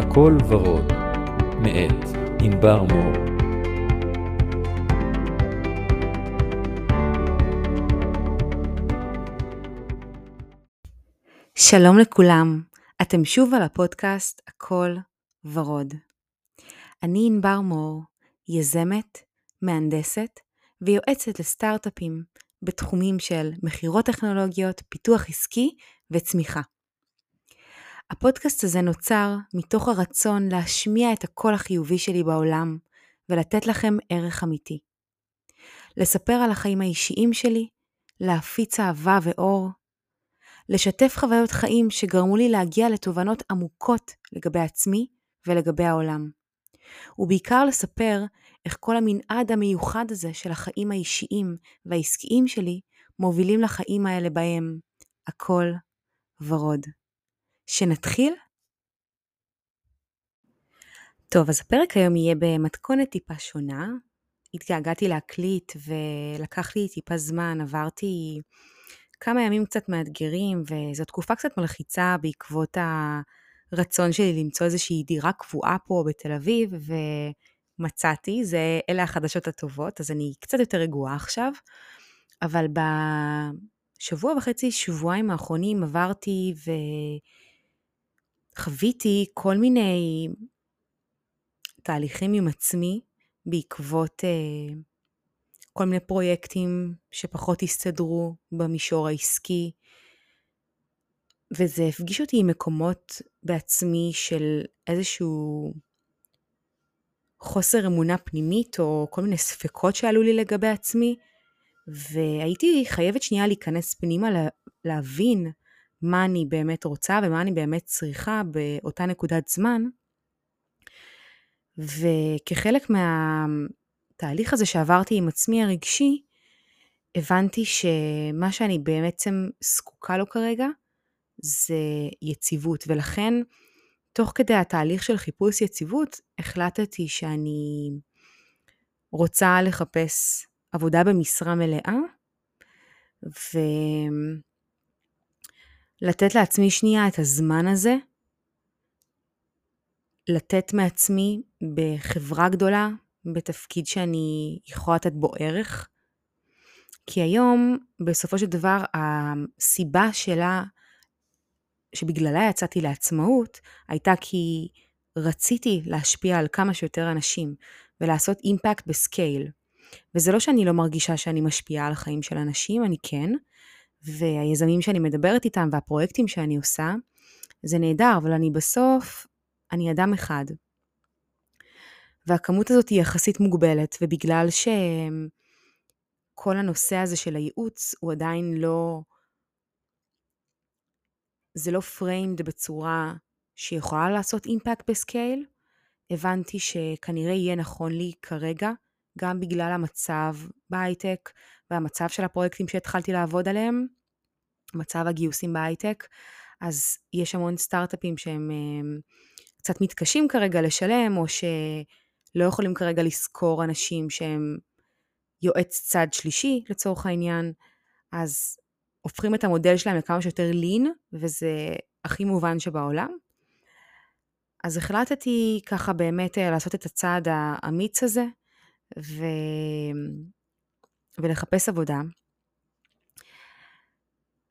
הכל ורוד, מאת ענבר מור. שלום לכולם, אתם שוב על הפודקאסט הכל ורוד. אני ענבר מור, יזמת, מהנדסת ויועצת לסטארט-אפים בתחומים של מכירות טכנולוגיות, פיתוח עסקי וצמיחה. הפודקאסט הזה נוצר מתוך הרצון להשמיע את הקול החיובי שלי בעולם ולתת לכם ערך אמיתי. לספר על החיים האישיים שלי, להפיץ אהבה ואור, לשתף חוויות חיים שגרמו לי להגיע לתובנות עמוקות לגבי עצמי ולגבי העולם. ובעיקר לספר איך כל המנעד המיוחד הזה של החיים האישיים והעסקיים שלי מובילים לחיים האלה בהם הכל ורוד. שנתחיל? טוב, אז הפרק היום יהיה במתכונת טיפה שונה. התגעגעתי להקליט ולקח לי טיפה זמן, עברתי כמה ימים קצת מאתגרים, וזו תקופה קצת מלחיצה בעקבות הרצון שלי למצוא איזושהי דירה קבועה פה בתל אביב, ומצאתי, זה, אלה החדשות הטובות, אז אני קצת יותר רגועה עכשיו, אבל בשבוע וחצי, שבועיים האחרונים עברתי וחוויתי כל מיני תהליכים עם עצמי בעקבות uh, כל מיני פרויקטים שפחות הסתדרו במישור העסקי, וזה הפגיש אותי עם מקומות בעצמי של איזשהו חוסר אמונה פנימית או כל מיני ספקות שעלו לי לגבי עצמי, והייתי חייבת שנייה להיכנס פנימה לה, להבין מה אני באמת רוצה ומה אני באמת צריכה באותה נקודת זמן. וכחלק מה... התהליך הזה שעברתי עם עצמי הרגשי, הבנתי שמה שאני בעצם זקוקה לו כרגע זה יציבות, ולכן תוך כדי התהליך של חיפוש יציבות החלטתי שאני רוצה לחפש עבודה במשרה מלאה ולתת לעצמי שנייה את הזמן הזה, לתת מעצמי בחברה גדולה, בתפקיד שאני יכולה לתת בו ערך. כי היום, בסופו של דבר, הסיבה שלה, שבגללה יצאתי לעצמאות, הייתה כי רציתי להשפיע על כמה שיותר אנשים ולעשות אימפקט בסקייל. וזה לא שאני לא מרגישה שאני משפיעה על החיים של אנשים, אני כן, והיזמים שאני מדברת איתם והפרויקטים שאני עושה, זה נהדר, אבל אני בסוף, אני אדם אחד. והכמות הזאת היא יחסית מוגבלת, ובגלל שכל הנושא הזה של הייעוץ הוא עדיין לא, זה לא framed בצורה שיכולה לעשות impact ב scale, הבנתי שכנראה יהיה נכון לי כרגע, גם בגלל המצב בהייטק והמצב של הפרויקטים שהתחלתי לעבוד עליהם, מצב הגיוסים בהייטק, אז יש המון סטארט-אפים שהם אה, קצת מתקשים כרגע לשלם, או ש... לא יכולים כרגע לשכור אנשים שהם יועץ צד שלישי לצורך העניין, אז הופכים את המודל שלהם לכמה שיותר לין, וזה הכי מובן שבעולם. אז החלטתי ככה באמת אה, לעשות את הצעד האמיץ הזה, ו... ולחפש עבודה.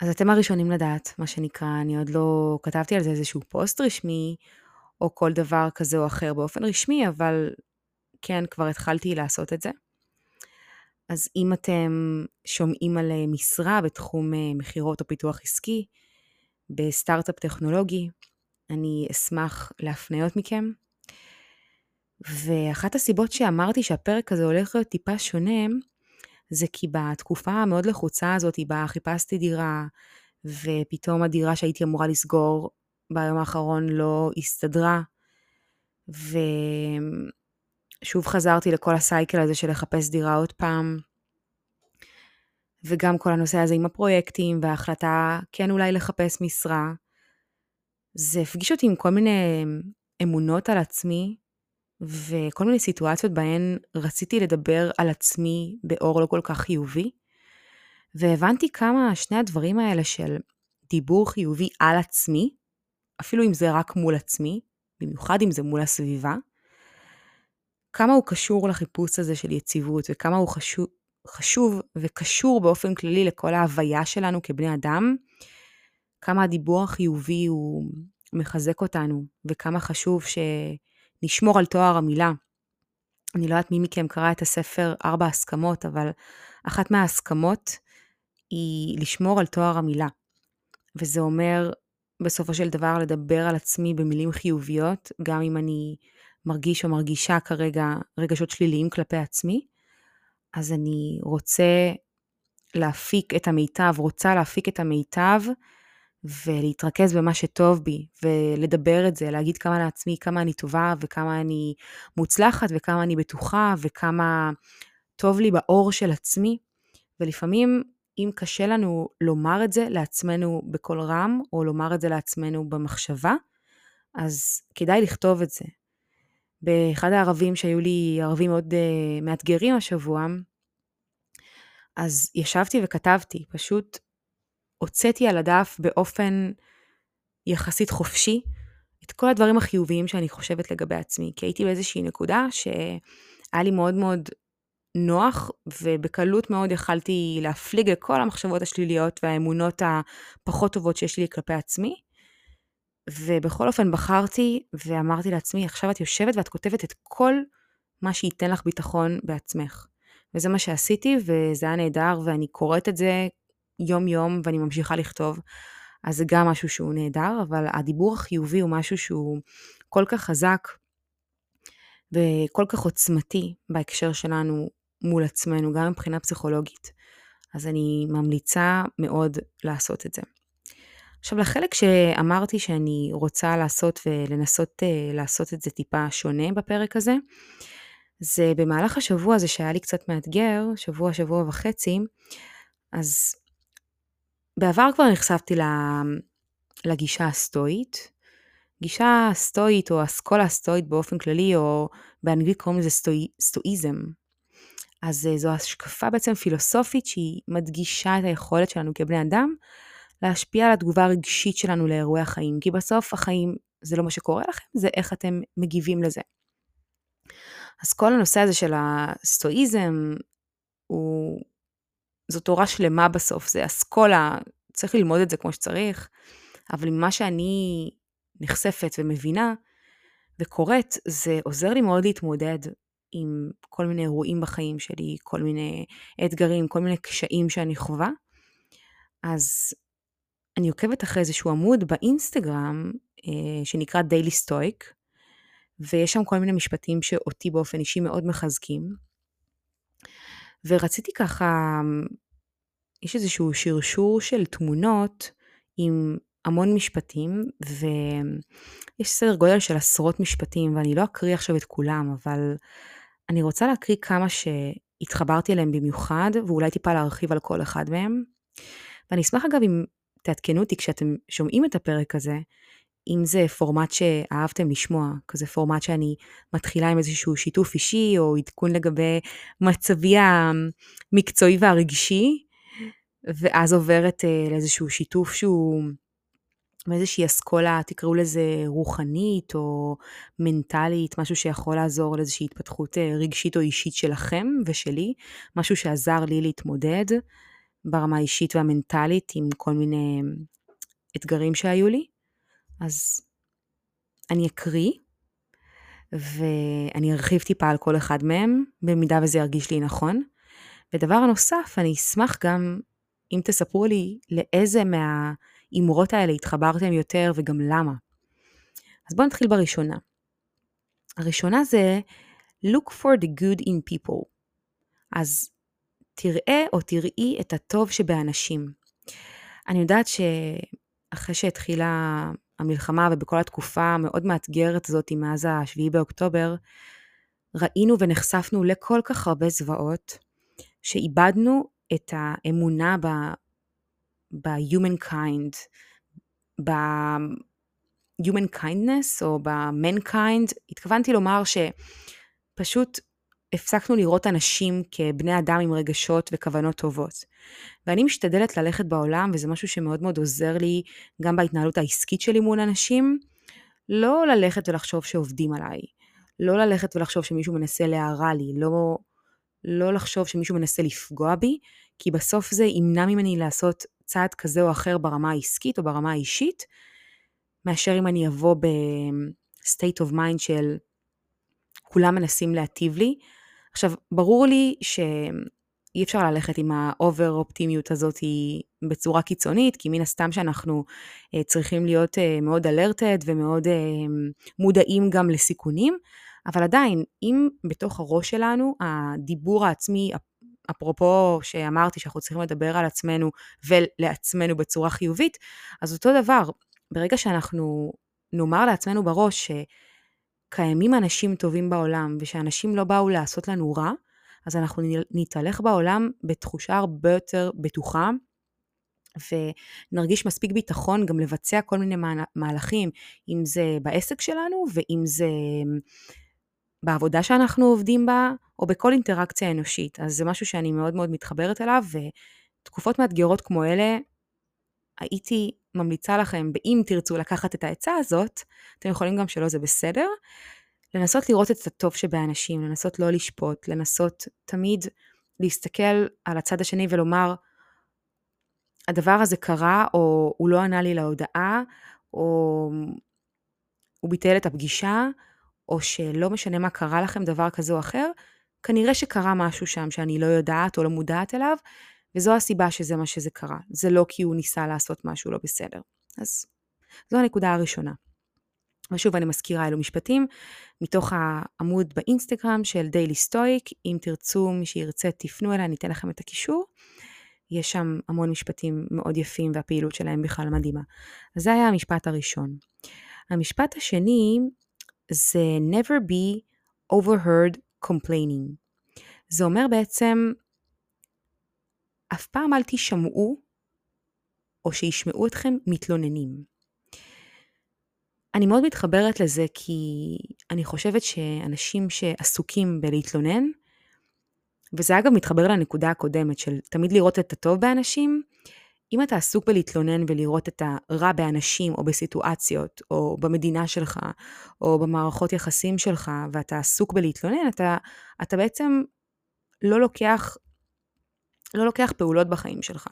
אז אתם הראשונים לדעת, מה שנקרא, אני עוד לא כתבתי על זה איזשהו פוסט רשמי, או כל דבר כזה או אחר באופן רשמי, אבל כן, כבר התחלתי לעשות את זה. אז אם אתם שומעים על אה, משרה בתחום אה, מכירות או פיתוח עסקי, בסטארט-אפ טכנולוגי, אני אשמח להפניות מכם. ואחת הסיבות שאמרתי שהפרק הזה הולך להיות טיפה שונה, זה כי בתקופה המאוד לחוצה הזאת, בה חיפשתי דירה, ופתאום הדירה שהייתי אמורה לסגור ביום האחרון לא הסתדרה, ו... שוב חזרתי לכל הסייקל הזה של לחפש דירה עוד פעם, וגם כל הנושא הזה עם הפרויקטים וההחלטה כן אולי לחפש משרה. זה הפגיש אותי עם כל מיני אמונות על עצמי, וכל מיני סיטואציות בהן רציתי לדבר על עצמי באור לא כל כך חיובי, והבנתי כמה שני הדברים האלה של דיבור חיובי על עצמי, אפילו אם זה רק מול עצמי, במיוחד אם זה מול הסביבה, כמה הוא קשור לחיפוש הזה של יציבות וכמה הוא חשוב, חשוב וקשור באופן כללי לכל ההוויה שלנו כבני אדם, כמה הדיבור החיובי הוא מחזק אותנו וכמה חשוב שנשמור על תואר המילה. אני לא יודעת מי מכם קרא את הספר ארבע הסכמות, אבל אחת מההסכמות היא לשמור על תואר המילה. וזה אומר בסופו של דבר לדבר על עצמי במילים חיוביות, גם אם אני מרגיש או מרגישה כרגע רגשות שליליים כלפי עצמי, אז אני רוצה להפיק את המיטב, רוצה להפיק את המיטב ולהתרכז במה שטוב בי, ולדבר את זה, להגיד כמה לעצמי, כמה אני טובה, וכמה אני מוצלחת, וכמה אני בטוחה, וכמה טוב לי באור של עצמי. ולפעמים, אם קשה לנו לומר את זה לעצמנו בקול רם, או לומר את זה לעצמנו במחשבה, אז כדאי לכתוב את זה. באחד הערבים שהיו לי ערבים מאוד uh, מאתגרים השבוע, אז ישבתי וכתבתי, פשוט הוצאתי על הדף באופן יחסית חופשי את כל הדברים החיוביים שאני חושבת לגבי עצמי, כי הייתי באיזושהי נקודה שהיה לי מאוד מאוד נוח, ובקלות מאוד יכלתי להפליג לכל המחשבות השליליות והאמונות הפחות טובות שיש לי כלפי עצמי. ובכל אופן בחרתי ואמרתי לעצמי, עכשיו את יושבת ואת כותבת את כל מה שייתן לך ביטחון בעצמך. וזה מה שעשיתי, וזה היה נהדר, ואני קוראת את זה יום-יום ואני ממשיכה לכתוב. אז זה גם משהו שהוא נהדר, אבל הדיבור החיובי הוא משהו שהוא כל כך חזק וכל כך עוצמתי בהקשר שלנו מול עצמנו, גם מבחינה פסיכולוגית. אז אני ממליצה מאוד לעשות את זה. עכשיו לחלק שאמרתי שאני רוצה לעשות ולנסות uh, לעשות את זה טיפה שונה בפרק הזה, זה במהלך השבוע הזה שהיה לי קצת מאתגר, שבוע, שבוע וחצי, אז בעבר כבר נחשפתי לגישה הסטואית. גישה סטואית או אסכולה הסטואית באופן כללי, או באנגלית קוראים לזה סטואי, סטואיזם. אז אה, זו השקפה בעצם פילוסופית שהיא מדגישה את היכולת שלנו כבני אדם להשפיע על התגובה הרגשית שלנו לאירועי החיים, כי בסוף החיים זה לא מה שקורה לכם, זה איך אתם מגיבים לזה. אז כל הנושא הזה של הסטואיזם הוא זו תורה שלמה בסוף, זה אסכולה, צריך ללמוד את זה כמו שצריך, אבל ממה שאני נחשפת ומבינה וקוראת, זה עוזר לי מאוד להתמודד עם כל מיני אירועים בחיים שלי, כל מיני אתגרים, כל מיני קשיים שאני חווה. אז אני עוקבת אחרי איזשהו עמוד באינסטגרם אה, שנקרא Daily Stoic, ויש שם כל מיני משפטים שאותי באופן אישי מאוד מחזקים. ורציתי ככה, יש איזשהו שרשור של תמונות עם המון משפטים, ויש סדר גודל של עשרות משפטים, ואני לא אקריא עכשיו את כולם, אבל אני רוצה להקריא כמה שהתחברתי אליהם במיוחד, ואולי טיפה להרחיב על כל אחד מהם. ואני אשמח אגב אם תעדכנו אותי כשאתם שומעים את הפרק הזה, אם זה פורמט שאהבתם לשמוע, כזה פורמט שאני מתחילה עם איזשהו שיתוף אישי, או עדכון לגבי מצבי המקצועי והרגשי, ואז עוברת אה, לאיזשהו שיתוף שהוא מאיזושהי אסכולה, תקראו לזה רוחנית או מנטלית, משהו שיכול לעזור לאיזושהי התפתחות אה, רגשית או אישית שלכם ושלי, משהו שעזר לי להתמודד ברמה האישית והמנטלית עם כל מיני אתגרים שהיו לי. אז אני אקריא, ואני ארחיב טיפה על כל אחד מהם, במידה וזה ירגיש לי נכון. ודבר נוסף, אני אשמח גם אם תספרו לי לאיזה מהאמרות האלה התחברתם יותר וגם למה. אז בואו נתחיל בראשונה. הראשונה זה look for the good in people. אז תראה או תראי את הטוב שבאנשים. אני יודעת שאחרי שהתחילה המלחמה ובכל התקופה המאוד מאתגרת הזאת מאז ה-7 באוקטובר, ראינו ונחשפנו לכל כך הרבה זוועות, שאיבדנו את האמונה ב-human kind, ב-human kindness או ב-mankind, התכוונתי לומר שפשוט הפסקנו לראות אנשים כבני אדם עם רגשות וכוונות טובות. ואני משתדלת ללכת בעולם, וזה משהו שמאוד מאוד עוזר לי גם בהתנהלות העסקית שלי מול אנשים, לא ללכת ולחשוב שעובדים עליי, לא ללכת ולחשוב שמישהו מנסה להרע לי, לא, לא לחשוב שמישהו מנסה לפגוע בי, כי בסוף זה ימנע ממני לעשות צעד כזה או אחר ברמה העסקית או ברמה האישית, מאשר אם אני אבוא ב-state of mind של כולם מנסים להטיב לי. עכשיו, ברור לי שאי אפשר ללכת עם ה over אופטימיות הזאת בצורה קיצונית, כי מן הסתם שאנחנו אה, צריכים להיות אה, מאוד alerted ומאוד אה, מודעים גם לסיכונים, אבל עדיין, אם בתוך הראש שלנו הדיבור העצמי, אפרופו שאמרתי שאנחנו צריכים לדבר על עצמנו ולעצמנו בצורה חיובית, אז אותו דבר, ברגע שאנחנו נאמר לעצמנו בראש שקיימים אנשים טובים בעולם ושאנשים לא באו לעשות לנו רע, אז אנחנו נתהלך בעולם בתחושה הרבה יותר בטוחה ונרגיש מספיק ביטחון גם לבצע כל מיני מהלכים, אם זה בעסק שלנו ואם זה בעבודה שאנחנו עובדים בה, או בכל אינטראקציה אנושית. אז זה משהו שאני מאוד מאוד מתחברת אליו, ותקופות מאתגרות כמו אלה, הייתי ממליצה לכם, ואם תרצו לקחת את העצה הזאת, אתם יכולים גם שלא, זה בסדר, לנסות לראות את הטוב שבאנשים, לנסות לא לשפוט, לנסות תמיד להסתכל על הצד השני ולומר, הדבר הזה קרה, או הוא לא ענה לי להודעה, או הוא ביטל את הפגישה, או שלא משנה מה קרה לכם, דבר כזה או אחר, כנראה שקרה משהו שם שאני לא יודעת או לא מודעת אליו, וזו הסיבה שזה מה שזה קרה. זה לא כי הוא ניסה לעשות משהו לא בסדר. אז זו הנקודה הראשונה. ושוב, אני מזכירה אלו משפטים מתוך העמוד באינסטגרם של דיילי סטויק. אם תרצו, מי שירצה, תפנו אליי, אני אתן לכם את הקישור. יש שם המון משפטים מאוד יפים והפעילות שלהם בכלל מדהימה. אז זה היה המשפט הראשון. המשפט השני זה never be overheard complaining. זה אומר בעצם, אף פעם אל תשמעו או שישמעו אתכם מתלוננים. אני מאוד מתחברת לזה כי אני חושבת שאנשים שעסוקים בלהתלונן, וזה אגב מתחבר לנקודה הקודמת של תמיד לראות את הטוב באנשים, אם אתה עסוק בלהתלונן ולראות את הרע באנשים או בסיטואציות או במדינה שלך או במערכות יחסים שלך ואתה עסוק בלהתלונן, אתה, אתה בעצם לא לוקח, לא לוקח פעולות בחיים שלך.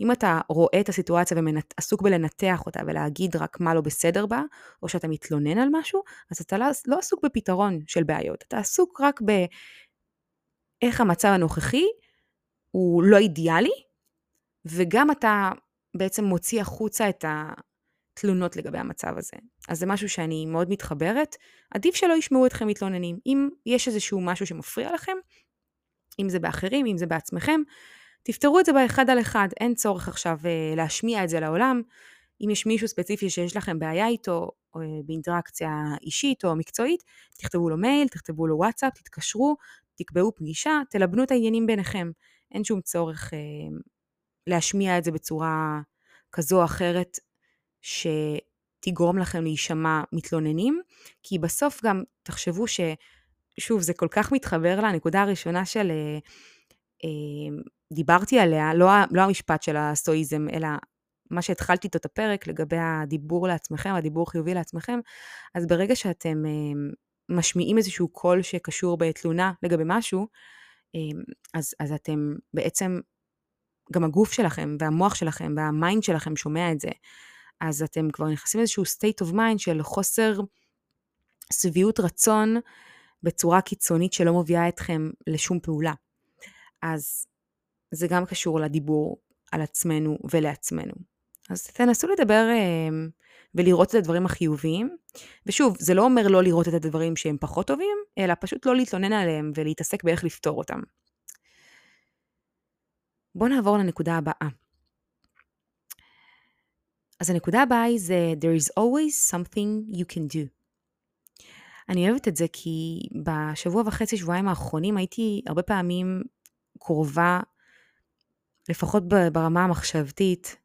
אם אתה רואה את הסיטואציה ועסוק בלנתח אותה ולהגיד רק מה לא בסדר בה, או שאתה מתלונן על משהו, אז אתה לא, לא עסוק בפתרון של בעיות, אתה עסוק רק באיך המצב הנוכחי הוא לא אידיאלי, וגם אתה בעצם מוציא החוצה את התלונות לגבי המצב הזה. אז זה משהו שאני מאוד מתחברת. עדיף שלא ישמעו אתכם מתלוננים. אם יש איזשהו משהו שמפריע לכם, אם זה באחרים, אם זה בעצמכם, תפתרו את זה באחד על אחד. אין צורך עכשיו uh, להשמיע את זה לעולם. אם יש מישהו ספציפי שיש לכם בעיה איתו, או uh, באינטראקציה אישית או מקצועית, תכתבו לו מייל, תכתבו לו וואטסאפ, תתקשרו, תקבעו פגישה, תלבנו את העניינים ביניכם. אין שום צורך uh, להשמיע את זה בצורה כזו או אחרת שתגרום לכם להישמע מתלוננים, כי בסוף גם תחשבו ש... שוב, זה כל כך מתחבר לנקודה הראשונה של... אה, אה, דיברתי עליה, לא, לא המשפט של הסטואיזם, אלא מה שהתחלתי איתו את הפרק לגבי הדיבור לעצמכם, הדיבור חיובי לעצמכם, אז ברגע שאתם אה, משמיעים איזשהו קול שקשור בתלונה לגבי משהו, אז, אז אתם בעצם גם הגוף שלכם והמוח שלכם והמיינד שלכם שומע את זה. אז אתם כבר נכנסים לאיזשהו state of mind של חוסר שביעות רצון בצורה קיצונית שלא מביאה אתכם לשום פעולה. אז זה גם קשור לדיבור על עצמנו ולעצמנו. אז תנסו לדבר אה, ולראות את הדברים החיוביים. ושוב, זה לא אומר לא לראות את הדברים שהם פחות טובים, אלא פשוט לא להתלונן עליהם ולהתעסק באיך לפתור אותם. בואו נעבור לנקודה הבאה. אז הנקודה הבאה היא זה There is always something you can do. אני אוהבת את זה כי בשבוע וחצי, שבועיים האחרונים הייתי הרבה פעמים קרובה, לפחות ברמה המחשבתית,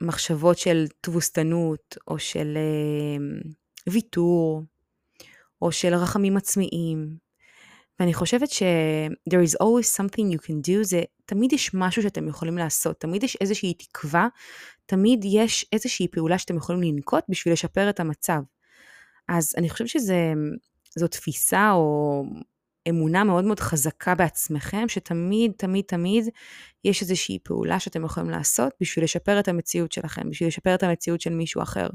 למחשבות של תבוסתנות או של אה, ויתור או של רחמים עצמיים ואני חושבת ש- there is always something you can do, זה תמיד יש משהו שאתם יכולים לעשות, תמיד יש איזושהי תקווה, תמיד יש איזושהי פעולה שאתם יכולים לנקוט בשביל לשפר את המצב. אז אני חושבת שזו תפיסה או אמונה מאוד מאוד חזקה בעצמכם, שתמיד, תמיד, תמיד יש איזושהי פעולה שאתם יכולים לעשות בשביל לשפר את המציאות שלכם, בשביל לשפר את המציאות של מישהו אחר.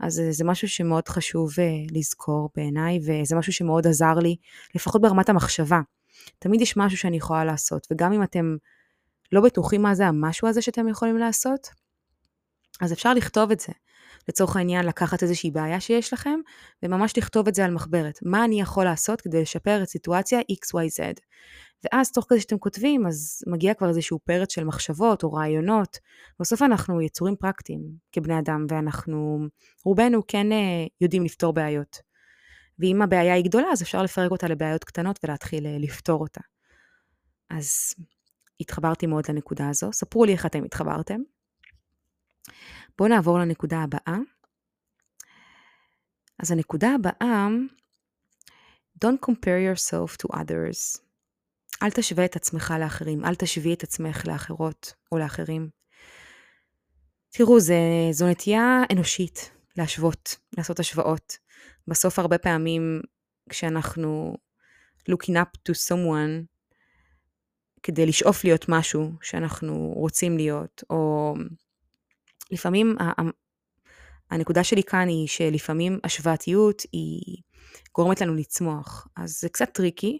אז זה משהו שמאוד חשוב uh, לזכור בעיניי, וזה משהו שמאוד עזר לי, לפחות ברמת המחשבה. תמיד יש משהו שאני יכולה לעשות, וגם אם אתם לא בטוחים מה זה המשהו הזה שאתם יכולים לעשות, אז אפשר לכתוב את זה. לצורך העניין, לקחת איזושהי בעיה שיש לכם, וממש לכתוב את זה על מחברת. מה אני יכול לעשות כדי לשפר את סיטואציה XYZ. ואז תוך כדי שאתם כותבים, אז מגיע כבר איזשהו פרץ של מחשבות או רעיונות. בסוף אנחנו יצורים פרקטיים כבני אדם, ואנחנו, רובנו כן אה, יודעים לפתור בעיות. ואם הבעיה היא גדולה, אז אפשר לפרק אותה לבעיות קטנות ולהתחיל אה, לפתור אותה. אז התחברתי מאוד לנקודה הזו. ספרו לי איך אתם התחברתם. בואו נעבור לנקודה הבאה. אז הנקודה הבאה, Don't compare yourself to others. אל תשווה את עצמך לאחרים, אל תשווי את עצמך לאחרות או לאחרים. תראו, זה, זו נטייה אנושית להשוות, לעשות השוואות. בסוף הרבה פעמים כשאנחנו looking up to someone כדי לשאוף להיות משהו שאנחנו רוצים להיות, או לפעמים הנקודה שלי כאן היא שלפעמים השוואתיות היא גורמת לנו לצמוח. אז זה קצת tricky,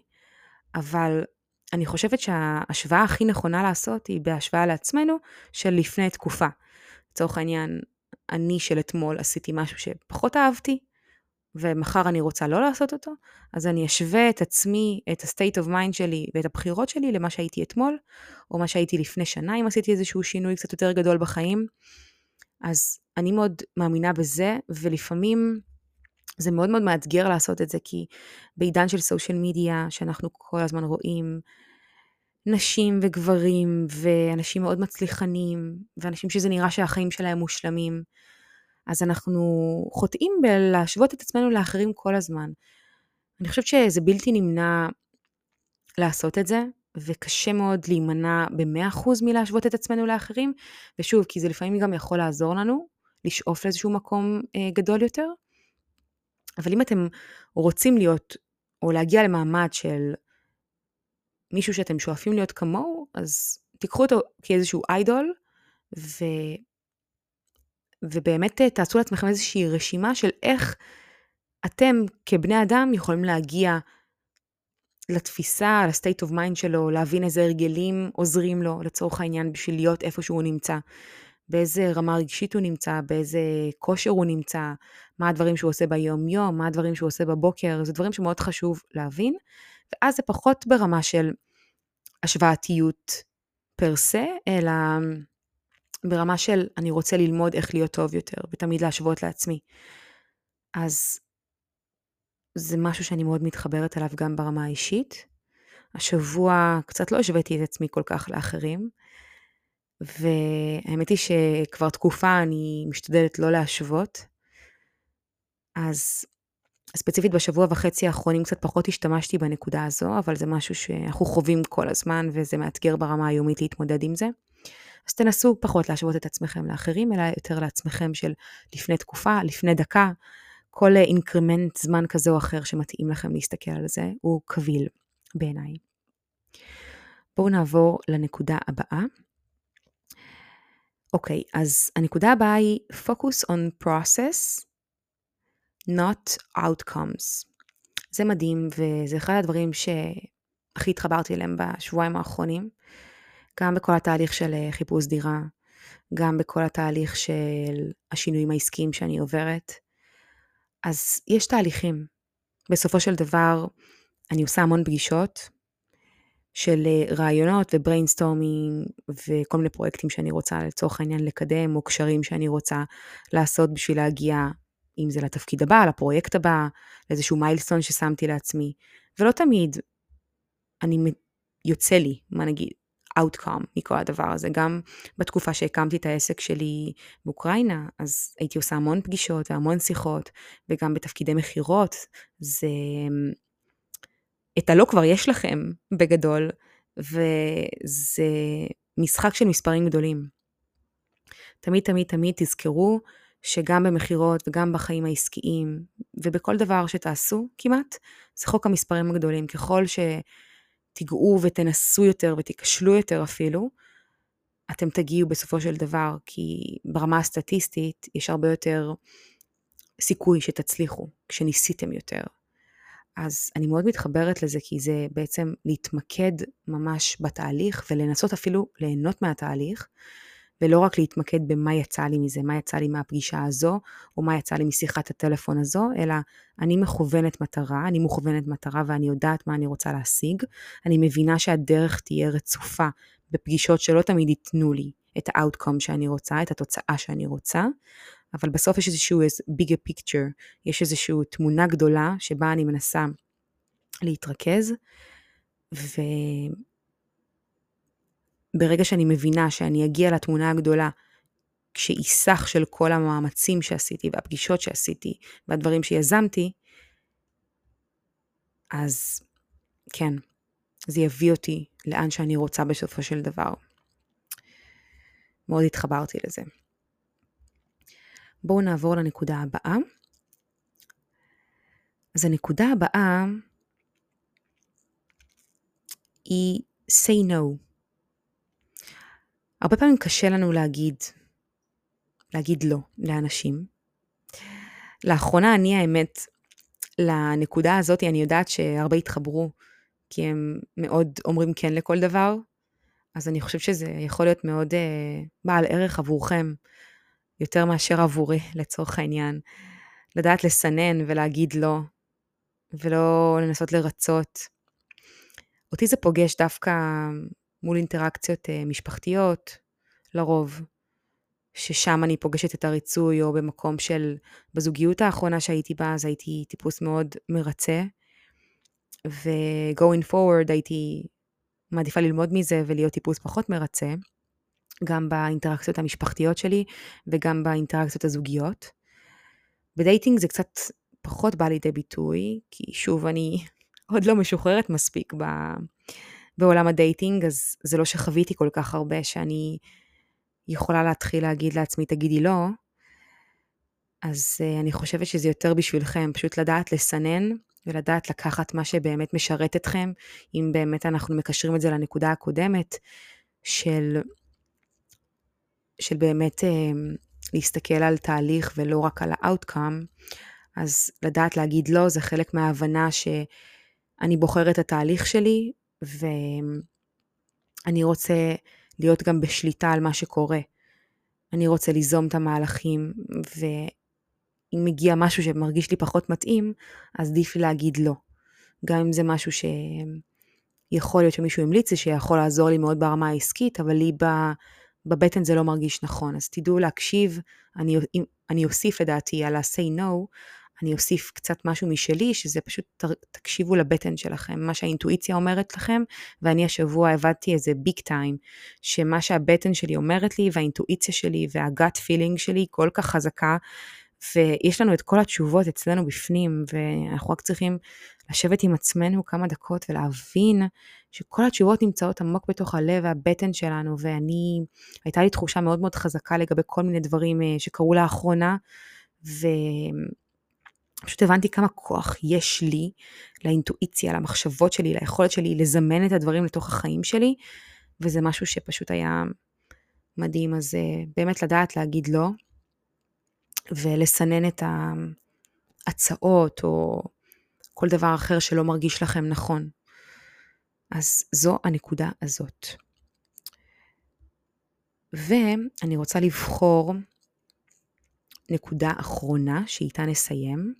אבל אני חושבת שההשוואה הכי נכונה לעשות היא בהשוואה לעצמנו של לפני תקופה. לצורך העניין, אני של אתמול עשיתי משהו שפחות אהבתי, ומחר אני רוצה לא לעשות אותו, אז אני אשווה את עצמי, את ה-state of mind שלי ואת הבחירות שלי למה שהייתי אתמול, או מה שהייתי לפני שנה, אם עשיתי איזשהו שינוי קצת יותר גדול בחיים. אז אני מאוד מאמינה בזה, ולפעמים זה מאוד מאוד מאתגר לעשות את זה, כי בעידן של סושיאל מדיה, שאנחנו כל הזמן רואים נשים וגברים, ואנשים מאוד מצליחנים, ואנשים שזה נראה שהחיים שלהם מושלמים, אז אנחנו חוטאים בלהשוות את עצמנו לאחרים כל הזמן. אני חושבת שזה בלתי נמנע לעשות את זה, וקשה מאוד להימנע ב-100% מלהשוות את עצמנו לאחרים, ושוב, כי זה לפעמים גם יכול לעזור לנו לשאוף לאיזשהו מקום אה, גדול יותר, אבל אם אתם רוצים להיות, או להגיע למעמד של מישהו שאתם שואפים להיות כמוהו, אז תיקחו אותו כאיזשהו idol, ו... ובאמת אה, תעשו לעצמכם איזושהי רשימה של איך אתם כבני אדם יכולים להגיע לתפיסה, ל state of mind שלו, להבין איזה הרגלים עוזרים לו, לצורך העניין, בשביל להיות איפה שהוא נמצא. באיזה רמה רגשית הוא נמצא, באיזה כושר הוא נמצא, מה הדברים שהוא עושה ביום-יום, מה הדברים שהוא עושה בבוקר, זה דברים שמאוד חשוב להבין, ואז זה פחות ברמה של השוואתיות פר סה, אלא ברמה של אני רוצה ללמוד איך להיות טוב יותר, ותמיד להשוות לעצמי. אז זה משהו שאני מאוד מתחברת אליו גם ברמה האישית. השבוע קצת לא השוויתי את עצמי כל כך לאחרים, והאמת היא שכבר תקופה אני משתדלת לא להשוות. אז ספציפית בשבוע וחצי האחרונים קצת פחות השתמשתי בנקודה הזו, אבל זה משהו שאנחנו חווים כל הזמן וזה מאתגר ברמה היומית להתמודד עם זה. אז תנסו פחות להשוות את עצמכם לאחרים, אלא יותר לעצמכם של לפני תקופה, לפני דקה, כל אינקרמנט זמן כזה או אחר שמתאים לכם להסתכל על זה, הוא קביל בעיניי. בואו נעבור לנקודה הבאה. אוקיי, אז הנקודה הבאה היא focus on process, not outcomes. זה מדהים, וזה אחד הדברים שהכי התחברתי אליהם בשבועיים האחרונים, גם בכל התהליך של אה, חיפוש דירה, גם בכל התהליך של השינויים העסקיים שאני עוברת. אז יש תהליכים. בסופו של דבר, אני עושה המון פגישות של אה, רעיונות ו brainstorming וכל מיני פרויקטים שאני רוצה לצורך העניין לקדם, או קשרים שאני רוצה לעשות בשביל להגיע, אם זה לתפקיד הבא, לפרויקט הבא, לאיזשהו milestone ששמתי לעצמי. ולא תמיד אני יוצא לי, מה נגיד, outcome מכל הדבר הזה. גם בתקופה שהקמתי את העסק שלי באוקראינה, אז הייתי עושה המון פגישות והמון שיחות, וגם בתפקידי מכירות, זה, את הלא כבר יש לכם בגדול, וזה משחק של מספרים גדולים. תמיד תמיד תמיד תזכרו שגם במכירות וגם בחיים העסקיים ובכל דבר שתעשו כמעט, זה חוק המספרים הגדולים. ככל שתיגעו ותנסו יותר ותיכשלו יותר אפילו, אתם תגיעו בסופו של דבר, כי ברמה הסטטיסטית יש הרבה יותר סיכוי שתצליחו כשניסיתם יותר. אז אני מאוד מתחברת לזה כי זה בעצם להתמקד ממש בתהליך ולנסות אפילו ליהנות מהתהליך, ולא רק להתמקד במה יצא לי מזה, מה יצא לי מהפגישה הזו, או מה יצא לי משיחת הטלפון הזו, אלא אני מכוונת מטרה, אני מכוונת מטרה ואני יודעת מה אני רוצה להשיג, אני מבינה שהדרך תהיה רצופה בפגישות שלא תמיד ייתנו לי את ה-outcome שאני רוצה, את התוצאה שאני רוצה, אבל בסוף יש איזשהו bigger picture, יש איזושהי תמונה גדולה שבה אני מנסה להתרכז, וברגע שאני מבינה שאני אגיע לתמונה הגדולה, כשהיא סך של כל המאמצים שעשיתי והפגישות שעשיתי והדברים שיזמתי, אז כן, זה יביא אותי לאן שאני רוצה בסופו של דבר. מאוד התחברתי לזה. בואו נעבור לנקודה הבאה. אז הנקודה הבאה היא say no. הרבה פעמים קשה לנו להגיד, להגיד לא לאנשים. לאחרונה אני האמת, לנקודה הזאת אני יודעת שהרבה התחברו, כי הם מאוד אומרים כן לכל דבר, אז אני חושבת שזה יכול להיות מאוד uh, בעל ערך עבורכם. יותר מאשר עבורי, לצורך העניין. לדעת לסנן ולהגיד לא, ולא לנסות לרצות. אותי זה פוגש דווקא מול אינטראקציות אה, משפחתיות, לרוב, ששם אני פוגשת את הריצוי, או במקום של, בזוגיות האחרונה שהייתי בה, אז הייתי טיפוס מאוד מרצה, ו-going forward הייתי מעדיפה ללמוד מזה ולהיות טיפוס פחות מרצה. גם באינטראקציות המשפחתיות שלי וגם באינטראקציות הזוגיות. בדייטינג זה קצת פחות בא לידי ביטוי, כי שוב, אני עוד לא משוחררת מספיק ב... בעולם הדייטינג, אז זה לא שחוויתי כל כך הרבה שאני יכולה להתחיל להגיד לעצמי, תגידי לא. אז uh, אני חושבת שזה יותר בשבילכם, פשוט לדעת לסנן ולדעת לקחת מה שבאמת משרת אתכם, אם באמת אנחנו מקשרים את זה לנקודה הקודמת, של של באמת אה, להסתכל על תהליך ולא רק על ה-outcome, אז לדעת להגיד לא זה חלק מההבנה שאני בוחר את התהליך שלי ואני רוצה להיות גם בשליטה על מה שקורה. אני רוצה ליזום את המהלכים ואם מגיע משהו שמרגיש לי פחות מתאים, אז עדיף לי להגיד לא. גם אם זה משהו שיכול להיות שמישהו המליץ לי שיכול לעזור לי מאוד ברמה העסקית, אבל לי. בבטן זה לא מרגיש נכון. אז תדעו להקשיב, אני, אני אוסיף לדעתי על ה-say no, אני אוסיף קצת משהו משלי, שזה פשוט תקשיבו לבטן שלכם, מה שהאינטואיציה אומרת לכם, ואני השבוע הבנתי איזה ביג טיים, שמה שהבטן שלי אומרת לי, והאינטואיציה שלי, והגאט פילינג שלי כל כך חזקה, ויש לנו את כל התשובות אצלנו בפנים, ואנחנו רק צריכים לשבת עם עצמנו כמה דקות ולהבין שכל התשובות נמצאות עמוק בתוך הלב והבטן שלנו, ואני, הייתה לי תחושה מאוד מאוד חזקה לגבי כל מיני דברים אה, שקרו לאחרונה, ופשוט הבנתי כמה כוח יש לי לאינטואיציה, למחשבות שלי, ליכולת שלי לזמן את הדברים לתוך החיים שלי, וזה משהו שפשוט היה מדהים. אז אה, באמת לדעת להגיד לא, ולסנן את ההצעות או כל דבר אחר שלא מרגיש לכם נכון. אז זו הנקודה הזאת. ואני רוצה לבחור נקודה אחרונה שאיתה נסיים.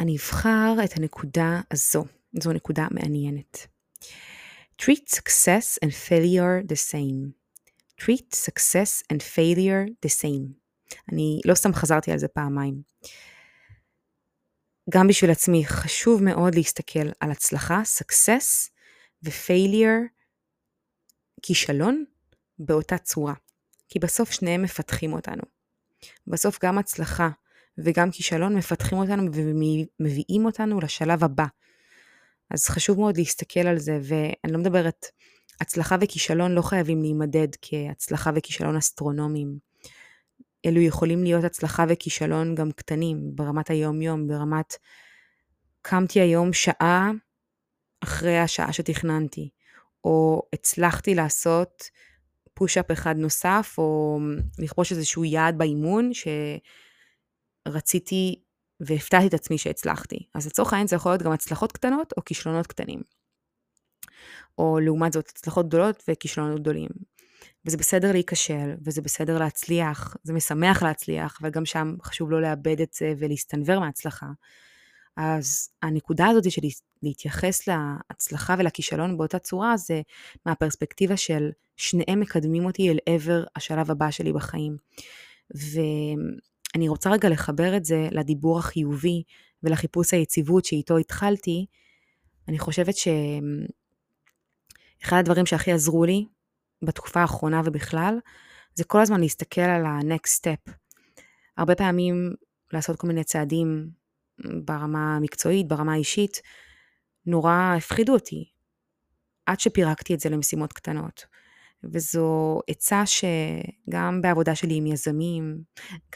אני אבחר את הנקודה הזו, זו נקודה מעניינת. treat success and failure the same. treat success and failure the same. אני לא סתם חזרתי על זה פעמיים. גם בשביל עצמי חשוב מאוד להסתכל על הצלחה, success ו-failure, כישלון, באותה צורה. כי בסוף שניהם מפתחים אותנו. בסוף גם הצלחה וגם כישלון מפתחים אותנו ומביאים אותנו לשלב הבא. אז חשוב מאוד להסתכל על זה, ואני לא מדברת, הצלחה וכישלון לא חייבים להימדד כהצלחה וכישלון אסטרונומיים. אלו יכולים להיות הצלחה וכישלון גם קטנים, ברמת היום-יום, ברמת קמתי היום שעה אחרי השעה שתכננתי, או הצלחתי לעשות פוש-אפ אחד נוסף, או לכבוש איזשהו יעד באימון שרציתי והפתעתי את עצמי שהצלחתי. אז לצורך העניין זה יכול להיות גם הצלחות קטנות או כישלונות קטנים. או לעומת זאת הצלחות גדולות וכישלונות גדולים. וזה בסדר להיכשל, וזה בסדר להצליח, זה משמח להצליח, אבל גם שם חשוב לא לאבד את זה ולהסתנוור מההצלחה. אז הנקודה הזאת של להתייחס להצלחה ולכישלון באותה צורה זה מהפרספקטיבה של שניהם מקדמים אותי אל עבר השלב הבא שלי בחיים. ואני רוצה רגע לחבר את זה לדיבור החיובי ולחיפוש היציבות שאיתו התחלתי. אני חושבת שאחד הדברים שהכי עזרו לי בתקופה האחרונה ובכלל, זה כל הזמן להסתכל על ה-next step. הרבה פעמים לעשות כל מיני צעדים ברמה המקצועית, ברמה האישית, נורא הפחידו אותי, עד שפירקתי את זה למשימות קטנות. וזו עצה שגם בעבודה שלי עם יזמים,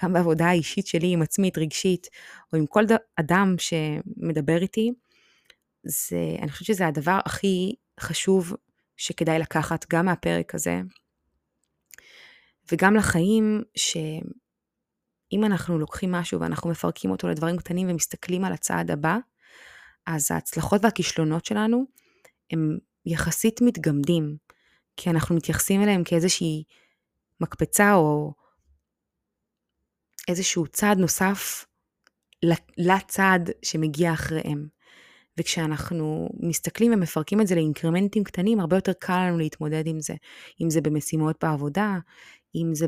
גם בעבודה האישית שלי עם עצמית, רגשית, או עם כל אדם שמדבר איתי, זה, אני חושבת שזה הדבר הכי חשוב שכדאי לקחת גם מהפרק הזה, וגם לחיים, שאם אנחנו לוקחים משהו ואנחנו מפרקים אותו לדברים קטנים ומסתכלים על הצעד הבא, אז ההצלחות והכישלונות שלנו הם יחסית מתגמדים, כי אנחנו מתייחסים אליהם כאיזושהי מקפצה או איזשהו צעד נוסף לצעד שמגיע אחריהם. וכשאנחנו מסתכלים ומפרקים את זה לאינקרמנטים קטנים, הרבה יותר קל לנו להתמודד עם זה. אם זה במשימות בעבודה, אם זה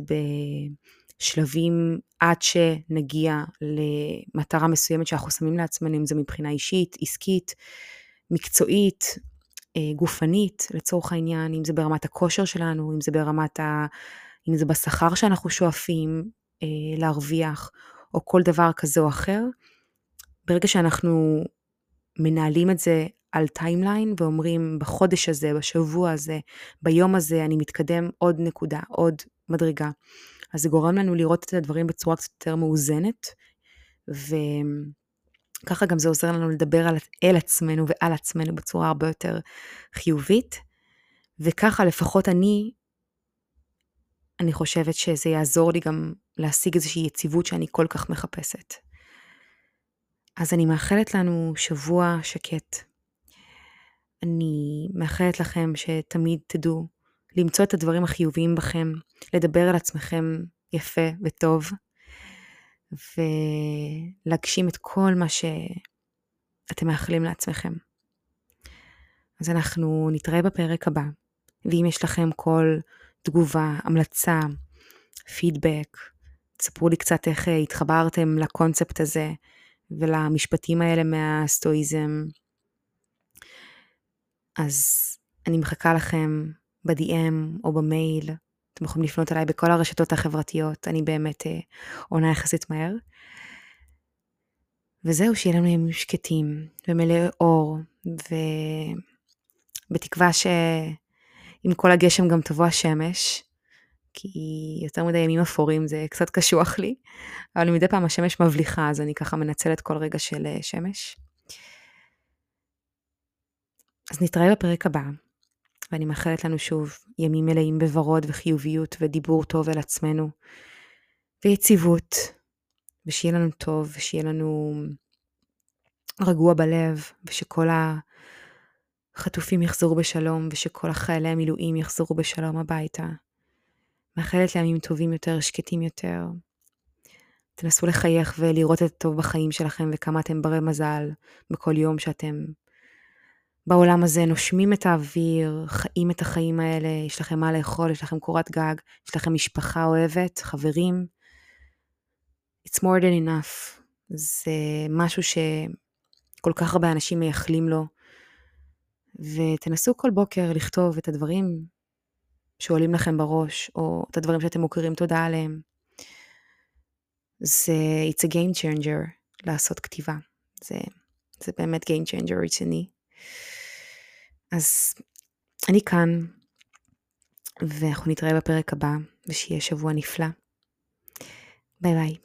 בשלבים עד שנגיע למטרה מסוימת שאנחנו שמים לעצמנו, אם זה מבחינה אישית, עסקית, מקצועית, גופנית לצורך העניין, אם זה ברמת הכושר שלנו, אם זה ברמת ה... אם זה בשכר שאנחנו שואפים אה, להרוויח, או כל דבר כזה או אחר. ברגע שאנחנו מנהלים את זה על timeline ואומרים בחודש הזה, בשבוע הזה, ביום הזה אני מתקדם עוד נקודה, עוד מדרגה. אז זה גורם לנו לראות את הדברים בצורה קצת יותר מאוזנת, וככה גם זה עוזר לנו לדבר על, אל עצמנו ועל עצמנו בצורה הרבה יותר חיובית, וככה לפחות אני, אני חושבת שזה יעזור לי גם להשיג איזושהי יציבות שאני כל כך מחפשת. אז אני מאחלת לנו שבוע שקט. אני מאחלת לכם שתמיד תדעו למצוא את הדברים החיוביים בכם, לדבר על עצמכם יפה וטוב, ולהגשים את כל מה שאתם מאחלים לעצמכם. אז אנחנו נתראה בפרק הבא, ואם יש לכם כל תגובה, המלצה, פידבק, תספרו לי קצת איך התחברתם לקונספט הזה, ולמשפטים האלה מהסטואיזם. אז אני מחכה לכם ב-DM או במייל. אתם יכולים לפנות אליי בכל הרשתות החברתיות, אני באמת אה, עונה יחסית מהר. וזהו, שיהיה לנו ימים שקטים ומלאי אור, ובתקווה שעם כל הגשם גם תבוא השמש, כי יותר מדי ימים אפורים זה קצת קשוח לי, אבל מדי פעם השמש מבליחה, אז אני ככה מנצלת כל רגע של אה, שמש. אז נתראה בפרק הבא, ואני מאחלת לנו שוב ימים מלאים בוורוד וחיוביות ודיבור טוב אל עצמנו, ויציבות, ושיהיה לנו טוב, ושיהיה לנו רגוע בלב, ושכל החטופים יחזרו בשלום, ושכל החיילי המילואים יחזרו בשלום הביתה. מאחלת לימים טובים יותר, שקטים יותר. תנסו לחייך ולראות את הטוב בחיים שלכם וכמה אתם ברי מזל בכל יום שאתם בעולם הזה נושמים את האוויר, חיים את החיים האלה, יש לכם מה לאכול, יש לכם קורת גג, יש לכם משפחה אוהבת, חברים. It's more than enough. זה משהו שכל כך הרבה אנשים מייחלים לו. ותנסו כל בוקר לכתוב את הדברים שעולים לכם בראש, או את הדברים שאתם מוכרים תודה עליהם. זה it's a game changer לעשות כתיבה. זה, זה באמת game changer רציני. אז אני כאן, ואנחנו נתראה בפרק הבא, ושיהיה שבוע נפלא. ביי ביי.